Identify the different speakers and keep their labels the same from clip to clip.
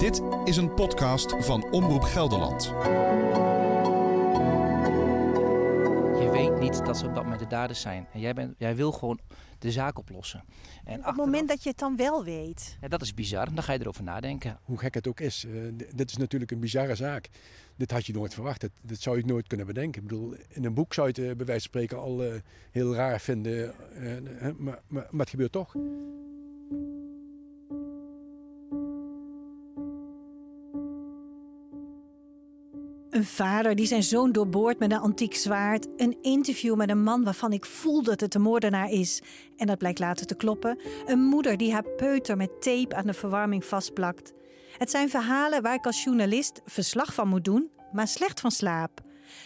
Speaker 1: Dit is een podcast van Omroep Gelderland.
Speaker 2: Je weet niet dat ze op dat moment de daders zijn. En jij, bent, jij wil gewoon de zaak oplossen. En
Speaker 3: Op het moment dat je het dan wel weet.
Speaker 2: Ja, dat is bizar. Dan ga je erover nadenken.
Speaker 4: Hoe gek het ook is, eh, dit is natuurlijk een bizarre zaak. Dit had je nooit verwacht. Dit, dit zou je nooit kunnen bedenken. Ik bedoel, in een boek zou je het eh, bij wijze van spreken al eh, heel raar vinden. maar, maar, maar het gebeurt toch.
Speaker 3: Een vader die zijn zoon doorboort met een antiek zwaard. Een interview met een man waarvan ik voel dat het de moordenaar is. En dat blijkt later te kloppen. Een moeder die haar peuter met tape aan de verwarming vastplakt. Het zijn verhalen waar ik als journalist verslag van moet doen, maar slecht van slaap.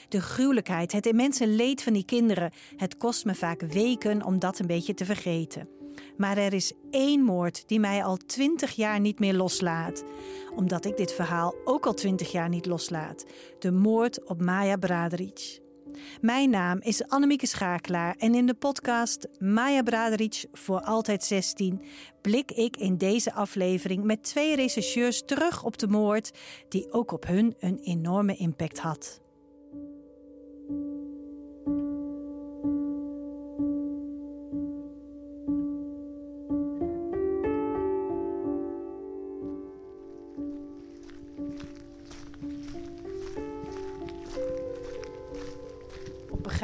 Speaker 3: De gruwelijkheid, het immense leed van die kinderen. Het kost me vaak weken om dat een beetje te vergeten. Maar er is één moord die mij al twintig jaar niet meer loslaat. Omdat ik dit verhaal ook al twintig jaar niet loslaat. De moord op Maya Braderic. Mijn naam is Annemieke Schakelaar en in de podcast Maya Braderic voor altijd 16 blik ik in deze aflevering met twee rechercheurs terug op de moord die ook op hun een enorme impact had.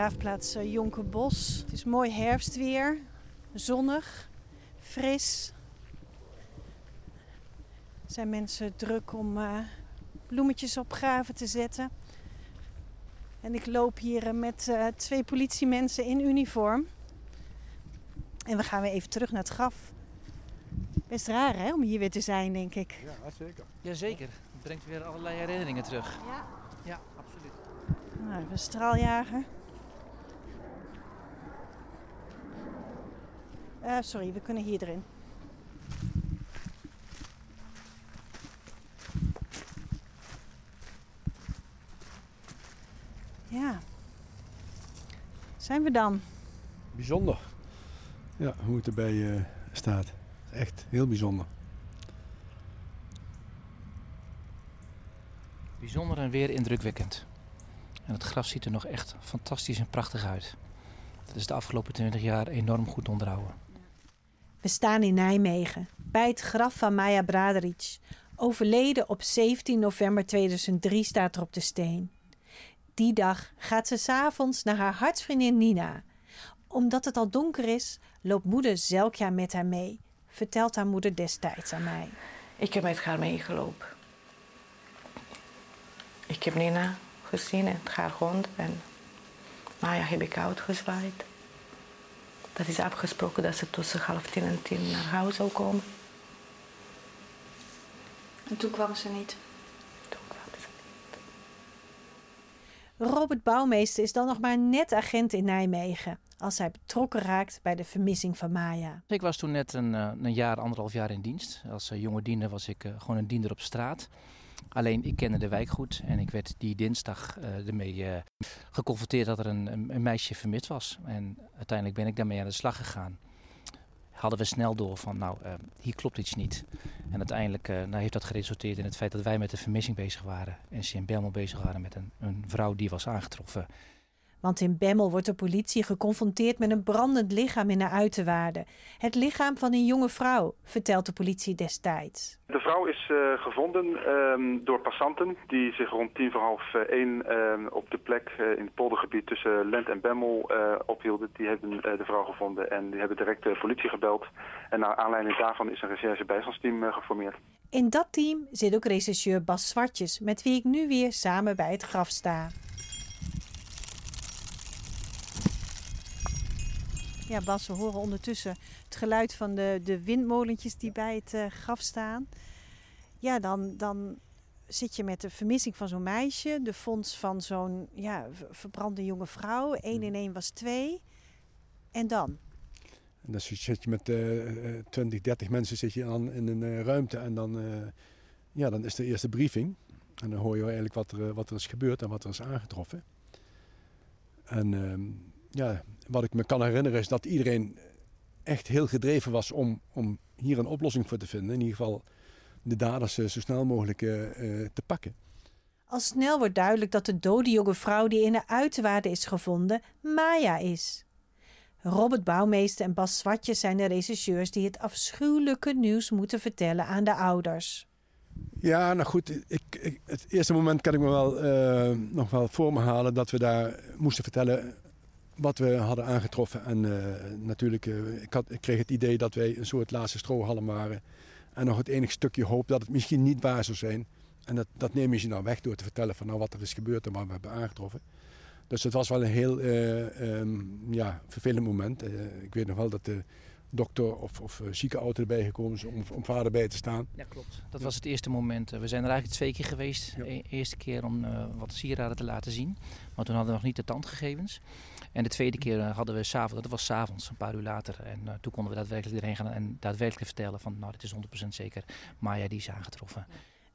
Speaker 3: Begraafplaats eh, Jonkerbos. Het is mooi herfstweer, zonnig, fris. Er zijn mensen druk om eh, bloemetjes op graven te zetten. En ik loop hier eh, met eh, twee politiemensen in uniform. En we gaan weer even terug naar het graf. Best raar hè, om hier weer te zijn, denk ik.
Speaker 4: Ja, zeker.
Speaker 2: Jazeker. Het brengt weer allerlei herinneringen terug.
Speaker 3: Ja.
Speaker 2: Ja, absoluut.
Speaker 3: Nou, een straaljager. Eh, sorry, we kunnen hier erin. Ja. Zijn we dan?
Speaker 4: Bijzonder. Ja, hoe het erbij eh, staat. Echt heel bijzonder.
Speaker 2: Bijzonder en weer indrukwekkend. En het graf ziet er nog echt fantastisch en prachtig uit. Dat is de afgelopen 20 jaar enorm goed onderhouden.
Speaker 3: We staan in Nijmegen, bij het graf van Maya Braderic. Overleden op 17 november 2003 staat er op de steen. Die dag gaat ze s'avonds naar haar hartsvriendin Nina. Omdat het al donker is, loopt moeder Zelkja met haar mee, vertelt haar moeder destijds aan mij.
Speaker 5: Ik heb met haar meegelopen. Ik heb Nina gezien en haar hond. En Maya heb ik uitgezwaaid. Dat is afgesproken dat ze tussen half tien en tien naar huis zou komen.
Speaker 6: En toen kwam ze niet.
Speaker 5: Toen kwam ze.
Speaker 3: Robert Bouwmeester is dan nog maar net agent in Nijmegen als hij betrokken raakt bij de vermissing van Maya.
Speaker 2: Ik was toen net een, eh, een jaar, anderhalf jaar in dienst. Als eh, jonge diender was ik eh, gewoon een diender op straat. Alleen ik kende de wijk goed en ik werd die dinsdag eh, ermee eh, geconfronteerd dat er een, een, meisje vermist was. En uiteindelijk ben ik daarmee aan de slag gegaan. Hadden we snel door van, nou, eh, hier klopt iets niet. En uiteindelijk nou, heeft dat geresulteerd in het feit dat wij met de vermissing bezig waren. En ze in Belmel bezig waren met een, een vrouw die was aangetroffen.
Speaker 3: Want in Bemmel wordt de politie geconfronteerd met een brandend lichaam in haar uiterwaarden. Het lichaam van een jonge vrouw, vertelt de politie destijds.
Speaker 7: De vrouw is eh, gevonden ehm, door passanten die zich rond tien voor half eh, één ehm, op de plek eh, in het poldergebied tussen Lent en Bemmel ophielden. Die hebben de vrouw gevonden en die hebben direct de politie gebeld. En naar aanleiding daarvan is een recherche bijstandsteam eh, geformeerd.
Speaker 3: In dat team zit ook rechercheur Bas Zwartjes, met wie ik nu weer samen bij het graf sta. Ja, Bas, we horen ondertussen het geluid van de, de windmolentjes die bij het eh, graf staan. Ja, dan, dan zit je met de vermissing van zo'n meisje, de fonds van zo'n ja, verbrande jonge vrouw. Eén in één was twee. En dan?
Speaker 4: En dan zit je met eh, 20, 30 mensen zit je dan in een eh, ruimte en dan, eh, ja, dan is de eerste briefing. En dan hoor je eigenlijk wat er, wat er is gebeurd en wat er is aangetroffen. En ehm, ja, wat ik me kan herinneren is dat iedereen echt heel gedreven was om, om hier een oplossing voor te vinden. In ieder geval de daders zo snel mogelijk te pakken.
Speaker 3: Al snel wordt duidelijk dat de dode jonge vrouw die in de uiterwaarde is gevonden, Maya is. Robert Bouwmeester en Bas Zwartje zijn de regisseurs die het afschuwelijke nieuws moeten vertellen aan de ouders.
Speaker 4: Ja, nou goed, ik, ik, het eerste moment kan ik me wel uh, nog wel voor me halen dat we daar moesten vertellen wat we hadden aangetroffen. En uh, natuurlijk, uh, ik, had, ik kreeg het idee dat wij een soort laatste strohalm waren. En nog het enige stukje hoop dat het misschien niet waar zou zijn. En dat, dat neem je nou weg door te vertellen van nou, wat er is gebeurd en wat we hebben aangetroffen. Dus het was wel een heel um, ja, vervelend moment. ik weet nog wel dat de dokter of, of ziekenauto erbij gekomen is om, om vader bij te staan.
Speaker 2: Ja, klopt. Dat was het eerste moment. We zijn er eigenlijk twee keer geweest. E-, eerste keer om uh, wat sieraden te laten zien. Maar toen hadden we nog niet de tandgegevens. En de tweede keer hadden we s'avonds, dat was s'avonds, een paar uur later. En uh, toen konden we daadwerkelijk erheen gaan en daadwerkelijk vertellen van nou, dit is 100% zeker. Maya die is aangetroffen.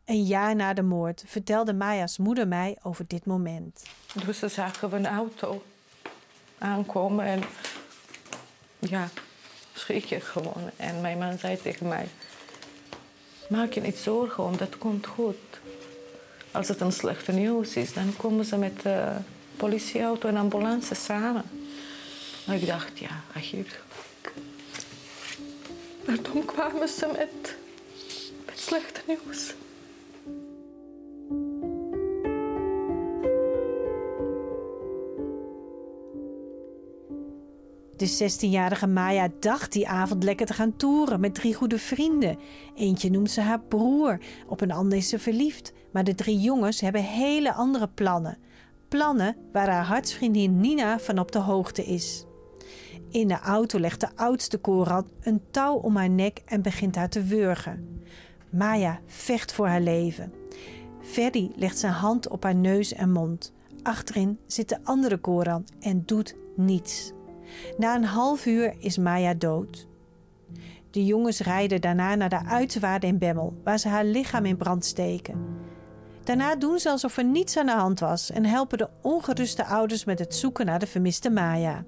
Speaker 3: Een jaar na de moord vertelde Maya's moeder mij over dit moment.
Speaker 5: Dus ze zagen we een auto aankomen en ja, schrik je gewoon. En mijn man zei tegen mij, maak je niet zorgen om, dat komt goed. Als het een slechte nieuws is, dan komen ze met de politieauto en ambulance samen. Maar ik dacht, ja, gelijk. Maar toen kwamen ze met, met slechte nieuws.
Speaker 3: De 16-jarige Maya dacht die avond lekker te gaan toeren met drie goede vrienden. Eentje noemt ze haar broer, op een ander is ze verliefd. Maar de drie jongens hebben hele andere plannen. Plannen waar haar hartsvriendin Nina van op de hoogte is. In de auto legt de oudste Koran een touw om haar nek en begint haar te wurgen. Maya vecht voor haar leven. Ferdy legt zijn hand op haar neus en mond. Achterin zit de andere Koran en doet niets. Na een half uur is Maya dood. De jongens rijden daarna naar de uiterwaarde in Bemmel, waar ze haar lichaam in brand steken. Daarna doen ze alsof er niets aan de hand was en helpen de ongeruste ouders met het zoeken naar de vermiste Maya.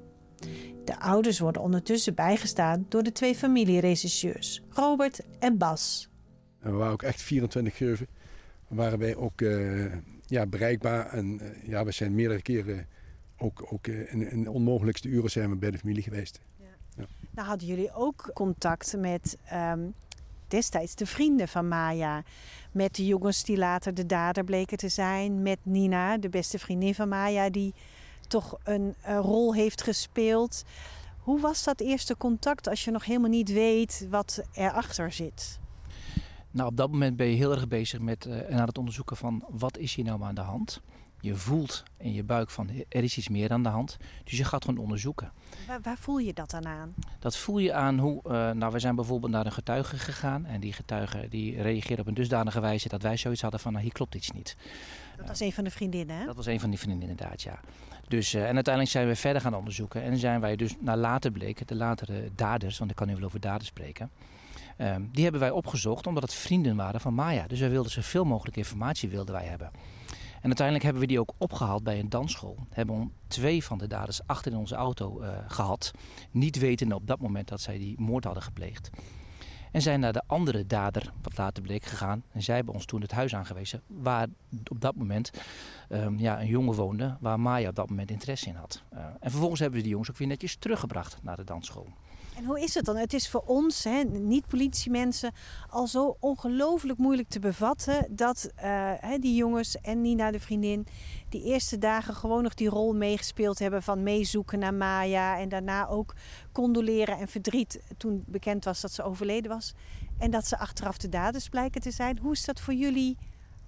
Speaker 3: De ouders worden ondertussen bijgestaan door de twee familieregisseurs, Robert en Bas.
Speaker 4: we waren ook echt 24 uur waren wij ook uh, ja, bereikbaar. En uh, ja, we zijn meerdere keren ook, ook eh, in, in, de onmogelijkste uren zijn we bij de familie geweest. Ja.
Speaker 3: Ja. Nou hadden jullie ook contact met um, destijds de vrienden van Maya. Met de jongens die later de dader bleken te zijn. Met Nina, de beste vriendin van Maya, die toch een, rol heeft gespeeld. Hoe was dat eerste contact als je nog helemaal niet weet wat erachter zit?
Speaker 2: Nou, op dat moment ben je heel erg bezig met uh, aan het onderzoeken van wat is hier nou aan de hand. Je voelt in je buik van er is iets meer aan de hand. Dus je gaat gewoon onderzoeken.
Speaker 3: Waar, waar voel je dat dan aan?
Speaker 2: Dat voel je aan hoe. Uh, nou, we zijn bijvoorbeeld naar een getuige gegaan. En die getuige die reageerde op een dusdanige wijze dat wij zoiets hadden van nou, hier klopt iets niet.
Speaker 3: Dat was een van de vriendinnen, hè?
Speaker 2: Dat was een van die vriendinnen, inderdaad, ja. Dus, uh, en uiteindelijk zijn we verder gaan onderzoeken. En zijn wij dus naar later bleken, de latere daders, want ik kan nu wel over daders spreken. Um, die hebben wij opgezocht omdat het vrienden waren van Maya. Dus wij wilden zoveel mogelijk informatie wilden wij hebben. En uiteindelijk hebben we die ook opgehaald bij een dansschool. Hebben twee van de daders achter in onze auto uh, gehad. Niet wetende op dat moment dat zij die moord hadden gepleegd. En zijn naar de andere dader, wat later bleek, gegaan. En zij hebben ons toen het huis aangewezen. Waar op dat moment um, ja, een jongen woonde. Waar Maya op dat moment interesse in had. Uh, en vervolgens hebben we die jongens ook weer netjes teruggebracht naar de dansschool.
Speaker 3: En hoe is het dan? Het is voor ons, niet-politiemensen, al zo ongelooflijk moeilijk te bevatten dat uh, die jongens en Nina, de vriendin, die eerste dagen gewoon nog die rol meegespeeld hebben van meezoeken naar Maya en daarna ook condoleren en verdriet toen bekend was dat ze overleden was. En dat ze achteraf de daders blijken te zijn. Hoe is dat voor jullie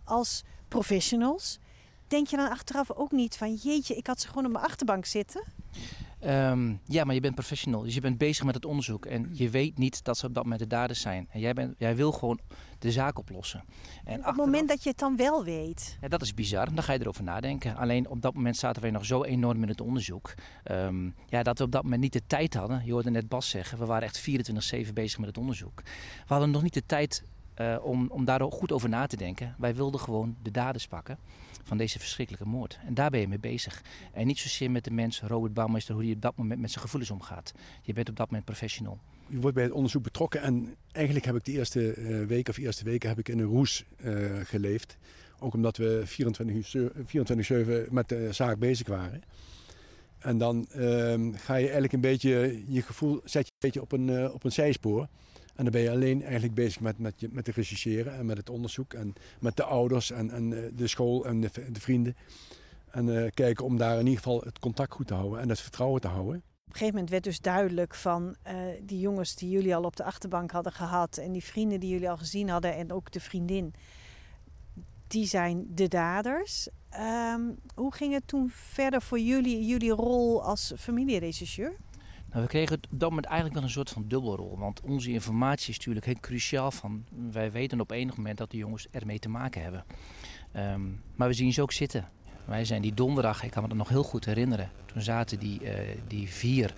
Speaker 3: als professionals? Denk je dan achteraf ook niet van jeetje, ik had ze gewoon op mijn achterbank zitten?
Speaker 2: Um, ja, maar je bent professional. Dus je bent bezig met het onderzoek. En je weet niet dat ze op dat moment de daders zijn. En jij, bent, jij wil gewoon de zaak oplossen.
Speaker 3: En op het moment dat je het dan wel weet.
Speaker 2: Ja, dat is bizar. Dan ga je erover nadenken. Alleen op dat moment zaten wij nog zo enorm in het onderzoek. Um, ja, dat we op dat moment niet de tijd hadden. Je hoorde net Bas zeggen. We waren echt 24-7 bezig met het onderzoek. We hadden nog niet de tijd uh, om, om daar goed over na te denken. Wij wilden gewoon de daders pakken van deze verschrikkelijke moord. En daar ben je mee bezig. En niet zozeer met de mens, Robert Bouwmeester, hoe hij op dat moment met zijn gevoelens omgaat. Je bent op dat moment professional.
Speaker 4: je wordt bij het onderzoek betrokken. En eigenlijk heb ik de eerste uh, weken of eerste weken heb ik in een roes uh, geleefd. Ook omdat we 24-7 met de zaak bezig waren. En dan uh, ga je eigenlijk een beetje je gevoel zet je een beetje op een, uh, op een zijspoor. En dan ben je alleen eigenlijk bezig met, met, met het rechercheren en met het onderzoek en met de ouders en, en de school en de, de vrienden. En kijken om daar in ieder geval het contact goed te houden en het vertrouwen te houden.
Speaker 3: Op een gegeven moment werd dus duidelijk van uh, die jongens die jullie al op de achterbank hadden gehad en die vrienden die jullie al gezien hadden en ook de vriendin, die zijn de daders. Um, hoe ging het toen verder voor jullie, jullie rol als familierechercheur?
Speaker 2: Nou, we kregen op dat moment eigenlijk wel een soort van dubbelrol. Want onze informatie is natuurlijk heel cruciaal. Van, wij weten op enig moment dat de jongens ermee te maken hebben. Um, maar we zien ze ook zitten. Wij zijn die donderdag, ik kan me dat nog heel goed herinneren. Toen zaten die, uh, die vier,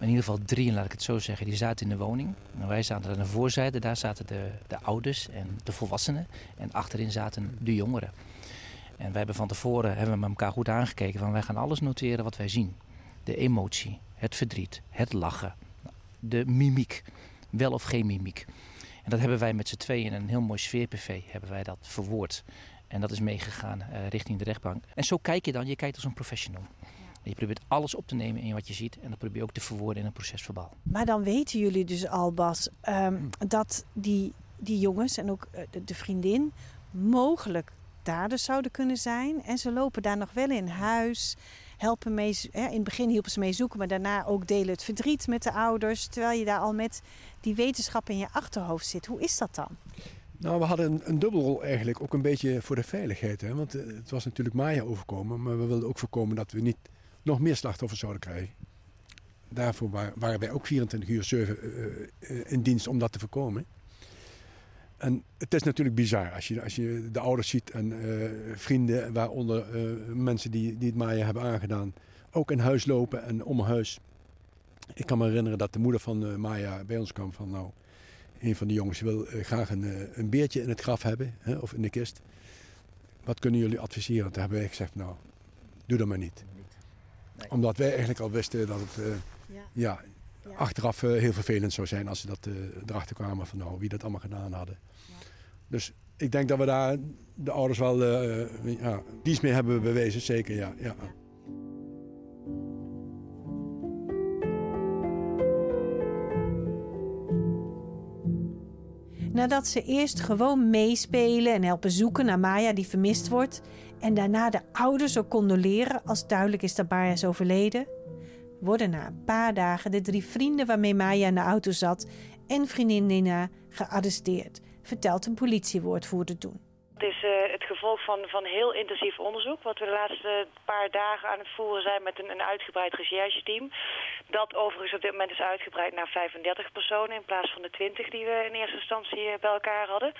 Speaker 2: in ieder geval drie, laat ik het zo zeggen, die zaten in de woning. En wij zaten aan de voorzijde, daar zaten de, de ouders en de volwassenen. En achterin zaten de jongeren. En wij hebben van tevoren hebben we met elkaar goed aangekeken van wij gaan alles noteren wat wij zien. De emotie, het verdriet, het lachen, de mimiek, wel of geen mimiek. En dat hebben wij met z'n tweeën in een heel mooi sfeerpv hebben wij dat verwoord. En dat is meegegaan uh, richting de rechtbank. En zo kijk je dan, je kijkt als een professional. En je probeert alles op te nemen in wat je ziet en dat probeer je ook te verwoorden in een procesverbaal.
Speaker 3: Maar dan weten jullie dus al, Bas, um, dat die, die jongens en ook de, de vriendin mogelijk daders zouden kunnen zijn. En ze lopen daar nog wel in huis, helpen mee. Hè, in het begin hielpen ze mee zoeken, maar daarna ook delen het verdriet met de ouders. Terwijl je daar al met die wetenschap in je achterhoofd zit. Hoe is dat dan?
Speaker 4: Nou, we hadden een, een dubbelrol eigenlijk, ook een beetje voor de veiligheid. Hè? Want uh, het was natuurlijk Maya overkomen, maar we wilden ook voorkomen dat we niet nog meer slachtoffers zouden krijgen. Daarvoor waren, wij ook 24 uur 7 uh, uh, in dienst om dat te voorkomen. En het is natuurlijk bizar als je, als je de ouders ziet en uh, vrienden, waaronder uh, mensen die, die het Maya hebben aangedaan, ook in huis lopen en om huis. Ik kan me herinneren dat de moeder van uh, Maya bij ons kwam van nou, een van de jongens wil graag een, een beertje in het graf hebben hè, of in de kist. Wat kunnen jullie adviseren? Toen hebben wij gezegd, nou, doe dat maar niet. Nee. Omdat wij eigenlijk al wisten dat het ja. ja. Ja. achteraf heel vervelend zou zijn als ze dat uh, erachter kwamen van nou, wie dat allemaal gedaan hadden. Ja. Dus ik denk dat we daar de ouders wel uh, ja, dienst mee hebben bewezen, zeker ja. ja.
Speaker 3: Nadat ze eerst gewoon meespelen en helpen zoeken naar Maya die vermist wordt, en daarna de ouders ook condoleren als duidelijk is dat Maya is overleden, worden na een paar dagen de drie vrienden waarmee Maya in de auto zat en vriendin Nina gearresteerd, vertelt een politiewoordvoerder toen.
Speaker 8: Het is uh, het gevolg van, van heel intensief onderzoek, wat we de laatste paar dagen aan het voeren zijn met een, een uitgebreid recherche-team. Dat overigens op dit moment is uitgebreid naar 35 personen in plaats van de 20 die we in eerste instantie bij elkaar hadden.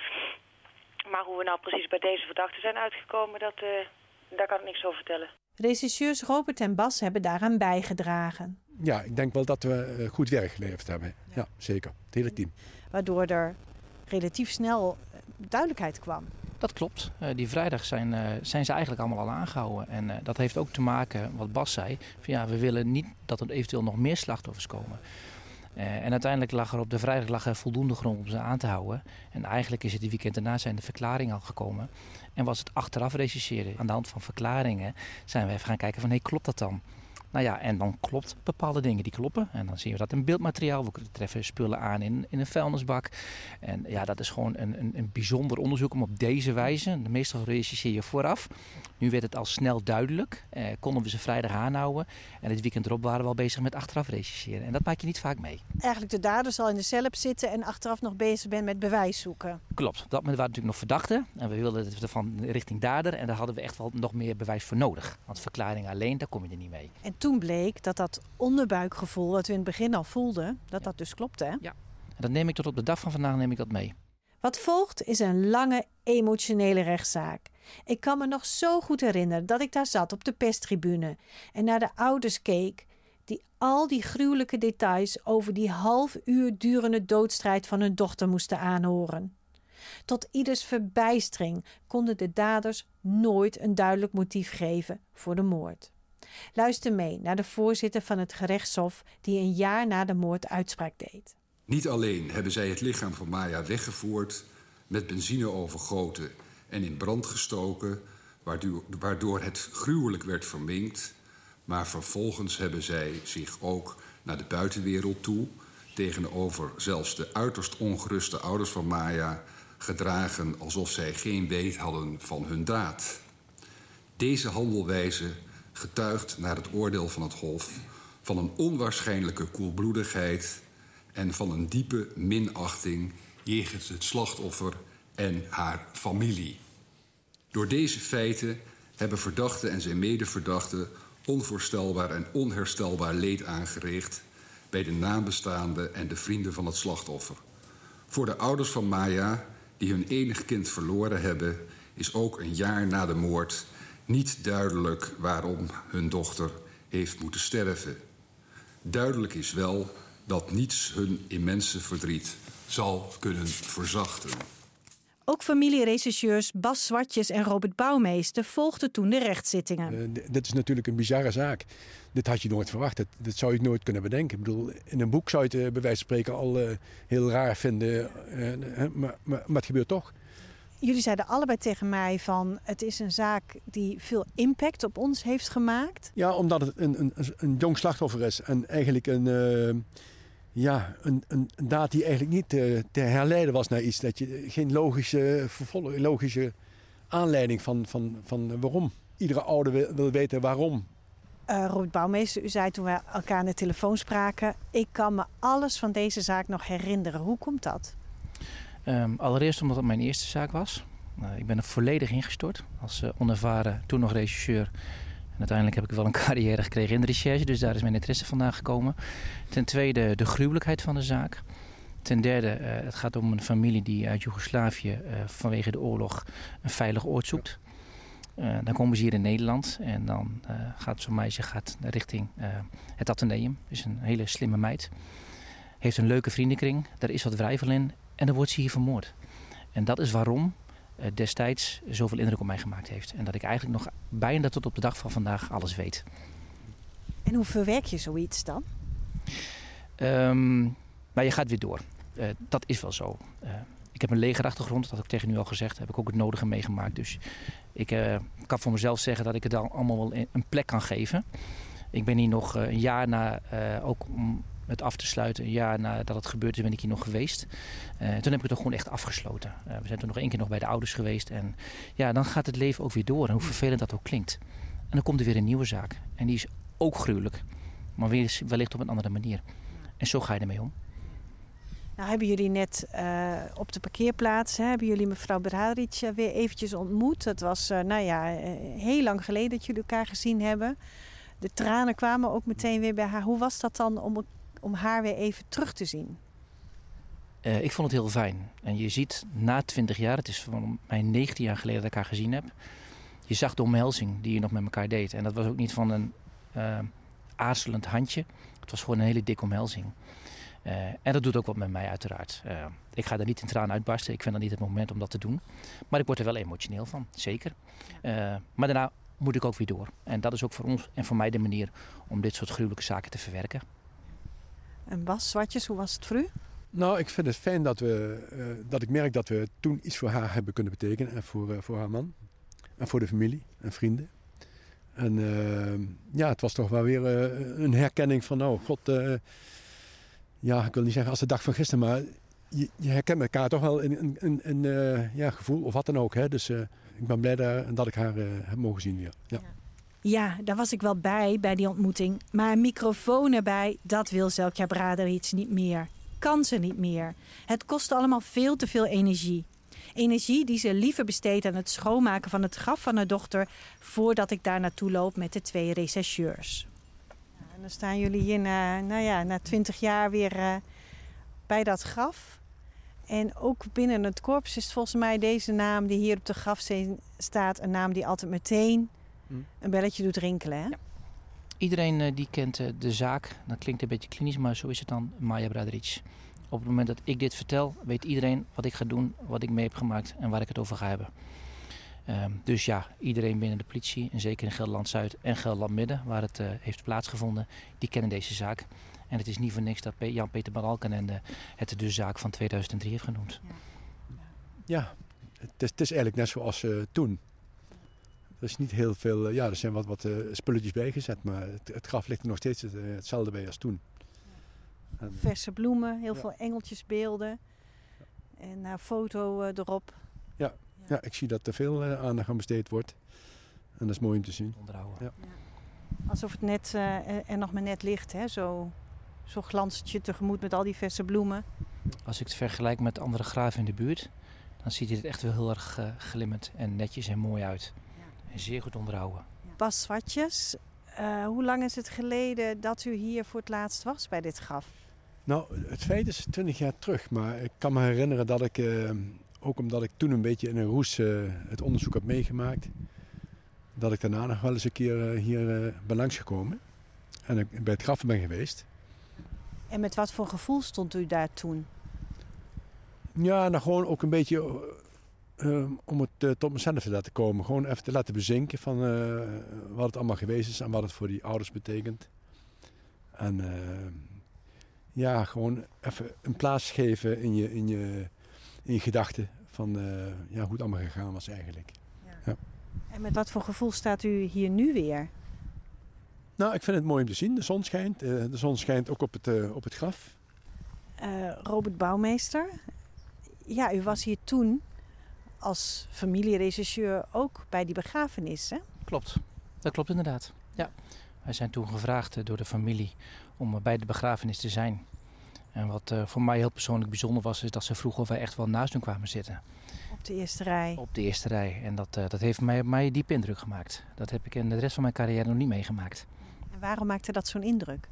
Speaker 8: Maar hoe we nou precies bij deze verdachten zijn uitgekomen, dat, uh, daar kan ik niks over vertellen.
Speaker 3: Regisseurs Robert en Bas hebben daaraan bijgedragen.
Speaker 4: Ja, ik denk wel dat we goed werk geleverd hebben. Ja, ja zeker. Het hele team.
Speaker 3: Waardoor er relatief snel duidelijkheid kwam.
Speaker 2: Dat klopt. Uh, die vrijdag zijn, uh, zijn ze eigenlijk allemaal al aangehouden. En uh, dat heeft ook te maken, wat Bas zei, van ja, we willen niet dat er eventueel nog meer slachtoffers komen. En uiteindelijk lag er op de vrijdag lag er voldoende grond om ze aan te houden. En eigenlijk is het die weekend daarna zijn de verklaringen al gekomen. En was het achteraf rechercheren. Aan de hand van verklaringen zijn we even gaan kijken van hé, hey, klopt dat dan? Nou ja, en dan klopt bepaalde dingen die kloppen. En dan zien we dat in beeldmateriaal. We treffen spullen aan in, in een vuilnisbak. En ja, dat is gewoon een, een, een bijzonder onderzoek om op deze wijze. Meestal rechercheer je vooraf. Nu werd het al snel duidelijk. Eh, konden we ze vrijdag aanhouden. En het weekend erop waren we al bezig met achteraf rechercheren. En dat maak je niet vaak mee.
Speaker 3: Eigenlijk de dader zal in de cel zitten en achteraf nog bezig bent met bewijs zoeken.
Speaker 2: Klopt. Op dat moment waren natuurlijk nog verdachten. En we wilden het van richting dader. En daar hadden we echt wel nog meer bewijs voor nodig. Want verklaring alleen, daar kom je er niet mee.
Speaker 3: En toen bleek dat dat onderbuikgevoel dat we in het begin al voelden, dat ja. dat dus klopte. Hè?
Speaker 2: Ja, en dat neem ik tot op de dag van vandaag neem ik dat mee.
Speaker 3: Wat volgt is een lange emotionele rechtszaak. Ik kan me nog zo goed herinneren dat ik daar zat op de pestribune en naar de ouders keek die al die gruwelijke details over die half uur durende doodstrijd van hun dochter moesten aanhoren. Tot ieders verbijstering konden de daders nooit een duidelijk motief geven voor de moord. Luister mee naar de voorzitter van het gerechtshof die een jaar na de moord uitspraak deed.
Speaker 9: Niet alleen hebben zij het lichaam van Maya weggevoerd, met benzine overgoten en in brand gestoken, waardoor het gruwelijk werd verminkt, maar vervolgens hebben zij zich ook naar de buitenwereld toe, tegenover zelfs de uiterst ongeruste ouders van Maya, gedragen alsof zij geen weet hadden van hun daad. Deze handelwijze getuigt naar het oordeel van het Hof van een onwaarschijnlijke koelbloedigheid en van een diepe minachting jegens het slachtoffer en haar familie. Door deze feiten hebben verdachten en zijn medeverdachten onvoorstelbaar en onherstelbaar leed aangericht bij de nabestaanden en de vrienden van het slachtoffer. Voor de ouders van Maya, die hun enig kind verloren hebben, is ook een jaar na de moord niet duidelijk waarom hun dochter heeft moeten sterven. Duidelijk is wel dat niets hun immense verdriet zal kunnen verzachten.
Speaker 3: Ook familierechercheurs Bas Zwartjes en Robert Bouwmeester volgden toen de rechtszittingen.
Speaker 4: Uh, dit is natuurlijk een bizarre zaak. Dit had je nooit verwacht. Dat, zou je nooit kunnen bedenken. Ik bedoel, in een boek zou je het uh, bij wijze van spreken al uh, heel raar vinden. Maar, maar, maar het gebeurt toch.
Speaker 3: Jullie zeiden allebei tegen mij van het is een zaak die veel impact op ons heeft gemaakt.
Speaker 4: Ja, omdat het een, een, een jong slachtoffer is en eigenlijk een, uh, ja, een, een, daad die eigenlijk niet te, te, herleiden was naar iets. Dat je geen logische, vervolg, logische aanleiding van, van, van waarom. Iedere ouder wil, wil weten waarom.
Speaker 3: Uh, Robert Bouwmeester, u zei toen we elkaar aan de telefoon spraken... ik kan me alles van deze zaak nog herinneren. Hoe komt dat?
Speaker 2: Um, allereerst omdat het mijn eerste zaak was. Uh, ik ben er volledig ingestort als uh, onervaren, toen nog regisseur. En uiteindelijk heb ik wel een carrière gekregen in de recherche, dus daar is mijn interesse vandaan gekomen. Ten tweede de gruwelijkheid van de zaak. Ten derde, uh, het gaat om een familie die uit Joegoslavië vanwege de oorlog een veilig oord zoekt. dan komen ze hier in Nederland en dan gaat zo'n meisje gaat richting het Atheneum. Is een hele slimme meid. Heeft een leuke vriendenkring, daar is wat wrijvel in en dan wordt ze hier vermoord. En dat is waarom uh, destijds zoveel indruk op mij gemaakt heeft. En dat ik eigenlijk nog bijna tot op de dag van vandaag alles weet.
Speaker 3: En hoe verwerk je zoiets dan?
Speaker 2: Um, maar je gaat weer door. Uh, dat is wel zo. Uh, ik heb een legerachtergrond, dat had ik tegen u al gezegd. Heb ik ook het nodige meegemaakt. Dus ik kan voor mezelf zeggen dat ik het dan allemaal wel een plek kan geven. Ik ben hier nog een jaar na, ook om het af te sluiten. Een jaar nadat het gebeurd is ben ik hier nog geweest. Uh, toen heb ik het toch gewoon echt afgesloten. Uh, we zijn toen nog één keer nog bij de ouders geweest. En ja, dan gaat het leven ook weer door. En hoe vervelend dat ook klinkt. En dan komt er weer een nieuwe zaak. En die is ook gruwelijk. Maar weer, wellicht op een andere manier. En zo ga je ermee om.
Speaker 3: Nou hebben jullie net uh, op de parkeerplaats, hè, hebben jullie mevrouw Bradric weer eventjes ontmoet. Dat was, nou ja, heel lang geleden dat jullie elkaar gezien hebben. De tranen kwamen ook meteen weer bij haar. Hoe was dat dan om om haar weer even terug te zien?
Speaker 2: Uh, ik vond het heel fijn. En je ziet na 20 jaar, het is van mij 19 jaar geleden dat ik haar gezien heb. Je zag de omhelzing die je nog met elkaar deed. En dat was ook niet van een uh, aarzelend handje. Het was gewoon een hele dikke omhelzing. Uh, en dat doet ook wat met mij uiteraard. ik ga er niet in tranen uitbarsten. Ik vind dat niet het moment om dat te doen. Maar ik word er wel emotioneel van, zeker. maar daarna moet ik ook weer door. En dat is ook voor ons en voor mij de manier om dit soort gruwelijke zaken te verwerken.
Speaker 3: En Bas Zwartjes, hoe was het voor u?
Speaker 4: Nou, ik vind het fijn dat, we, uh, dat ik merk dat we toen iets voor haar hebben kunnen betekenen. En voor, uh, voor haar man. En voor de familie en vrienden. En uh, ja, het was toch wel weer een herkenning van, nou, god, ja, ik wil niet zeggen als de dag van gisteren, maar je, je herkent elkaar toch wel in een ja, gevoel of wat dan ook. Hè? Dus ik ben blij daar, dat ik haar heb mogen zien weer. Ja. ja.
Speaker 3: Ja, daar was ik wel bij, bij die ontmoeting. Maar een microfoon erbij, dat wil Zelkja iets niet meer. Kan ze niet meer. Het kost allemaal veel te veel energie. Energie die ze liever besteedt aan het schoonmaken van het graf van haar dochter... voordat ik daar naartoe loop met de twee rechercheurs. en dan staan jullie hier na, nou ja, na twintig jaar weer uh, bij dat graf. En ook binnen het korps is volgens mij deze naam die hier op de grafsteen staat... een naam die altijd meteen een belletje doet rinkelen. Hè? Ja.
Speaker 2: Iedereen uh, die kent uh, de zaak. Dat klinkt een beetje klinisch, maar zo is het dan. Maya Bradric. Op het moment dat ik dit vertel, weet iedereen wat ik ga doen, wat ik mee heb gemaakt en waar ik het over ga hebben. Um, dus ja, iedereen binnen de politie, en zeker in Gelderland Zuid en Gelderland Midden, waar het uh, heeft plaatsgevonden, die kennen deze zaak. En het is niet voor niks dat Jan-Peter Balkenende het de zaak van 2003 heeft genoemd.
Speaker 4: Ja, het is, het is eigenlijk net zoals uh, toen. Er is niet heel veel, ja, er zijn wat, wat uh, spulletjes bijgezet, maar het, het graf ligt er nog steeds hetzelfde bij als toen.
Speaker 3: En, Verse bloemen, heel ja. veel engeltjesbeelden en een foto erop.
Speaker 4: Ja, ja, ik zie dat er veel aandacht aan besteed wordt. En dat is mooi om te zien.
Speaker 2: Onderhouden.
Speaker 4: Ja.
Speaker 3: Alsof het net, uh, er nog maar net ligt, hè? Zo, zo glanst je tegemoet met al die verse bloemen.
Speaker 2: Als ik het vergelijk met andere graven in de buurt, dan ziet het echt wel heel erg uh, glimmend en netjes en mooi uit. En zeer goed onderhouden.
Speaker 3: Bas Zwartjes, uh, hoe lang is het geleden dat u hier voor het laatst was bij dit graf?
Speaker 4: Nou, het feit is 20 jaar terug, maar ik kan me herinneren dat ik, ook omdat ik toen een beetje in een roes het onderzoek heb meegemaakt, dat ik daarna nog wel eens een keer hier uh, ben langsgekomen. En ik bij het graf ben geweest.
Speaker 3: En met wat voor gevoel stond u daar toen?
Speaker 4: Ja, nou gewoon ook een beetje uh, om het uh, tot mezelf te laten komen. Gewoon even te laten bezinken van wat het allemaal geweest is en wat het voor die ouders betekent. En ja, gewoon even een plaats geven in je, in je, in je gedachten van ja, hoe het allemaal gegaan was eigenlijk. Ja. ja.
Speaker 3: En met wat voor gevoel staat u hier nu weer?
Speaker 4: Nou, ik vind het mooi om te zien. De zon schijnt. De zon schijnt ook op het, op het graf.
Speaker 3: Uh, Robert Bouwmeester, ja, u was hier toen als familieregisseur ook bij die begrafenis, hè?
Speaker 2: Klopt, dat klopt inderdaad. Ja. Wij zijn toen gevraagd door de familie om bij de begrafenis te zijn. En wat voor mij heel persoonlijk bijzonder was, is dat ze vroegen of wij echt wel naast hun kwamen zitten.
Speaker 3: Op de eerste rij?
Speaker 2: Op de eerste rij. En dat, dat heeft mij, mij diep indruk gemaakt. Dat heb ik in de rest van mijn carrière nog niet meegemaakt.
Speaker 3: Waarom maakte dat zo'n indruk?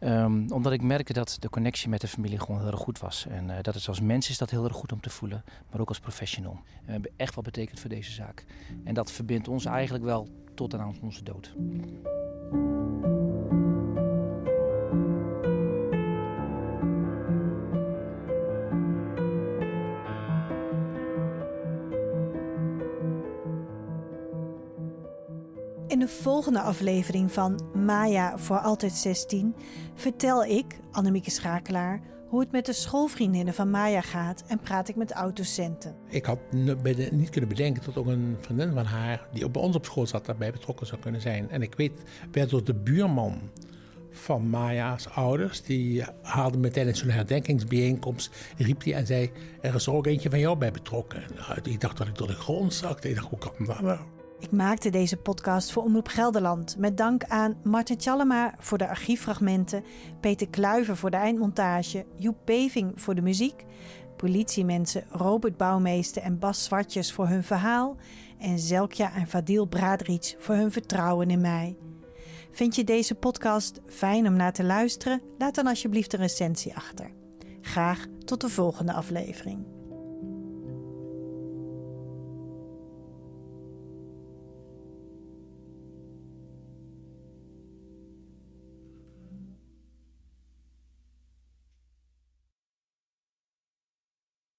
Speaker 2: Um, omdat ik merkte dat de connectie met de familie gewoon heel erg goed was. En uh, dat is als mens is dat heel erg goed om te voelen, maar ook als professional. En we hebben echt wat betekend voor deze zaak. En dat verbindt ons eigenlijk wel tot aan onze dood.
Speaker 3: De volgende aflevering van Maya voor altijd 16 vertel ik, Annemieke Schakelaar, hoe het met de schoolvriendinnen van Maya gaat en praat ik met oud-docenten.
Speaker 10: Ik had niet kunnen bedenken dat ook een vriendin van haar, die bij ons op school zat, daarbij betrokken zou kunnen zijn. En ik weet, werd door de buurman van Maya's ouders, die haalde me tijdens zo'n herdenkingsbijeenkomst, riep hij en zei, er is ook eentje van jou bij betrokken. Nou, ik dacht dat ik door de grond zakte. Ik dacht, hoe kan dat nou?
Speaker 3: Ik maakte deze podcast voor Omroep Gelderland met dank aan Martin Tjallema voor de archieffragmenten, Peter Kluiver voor de eindmontage, Joep Beving voor de muziek, politiemensen Robert Bouwmeester en Bas Zwartjes voor hun verhaal en Zelkja en Fadil Bradric voor hun vertrouwen in mij. Vind je deze podcast fijn om naar te luisteren? Laat dan alsjeblieft een recensie achter. Graag tot de volgende aflevering.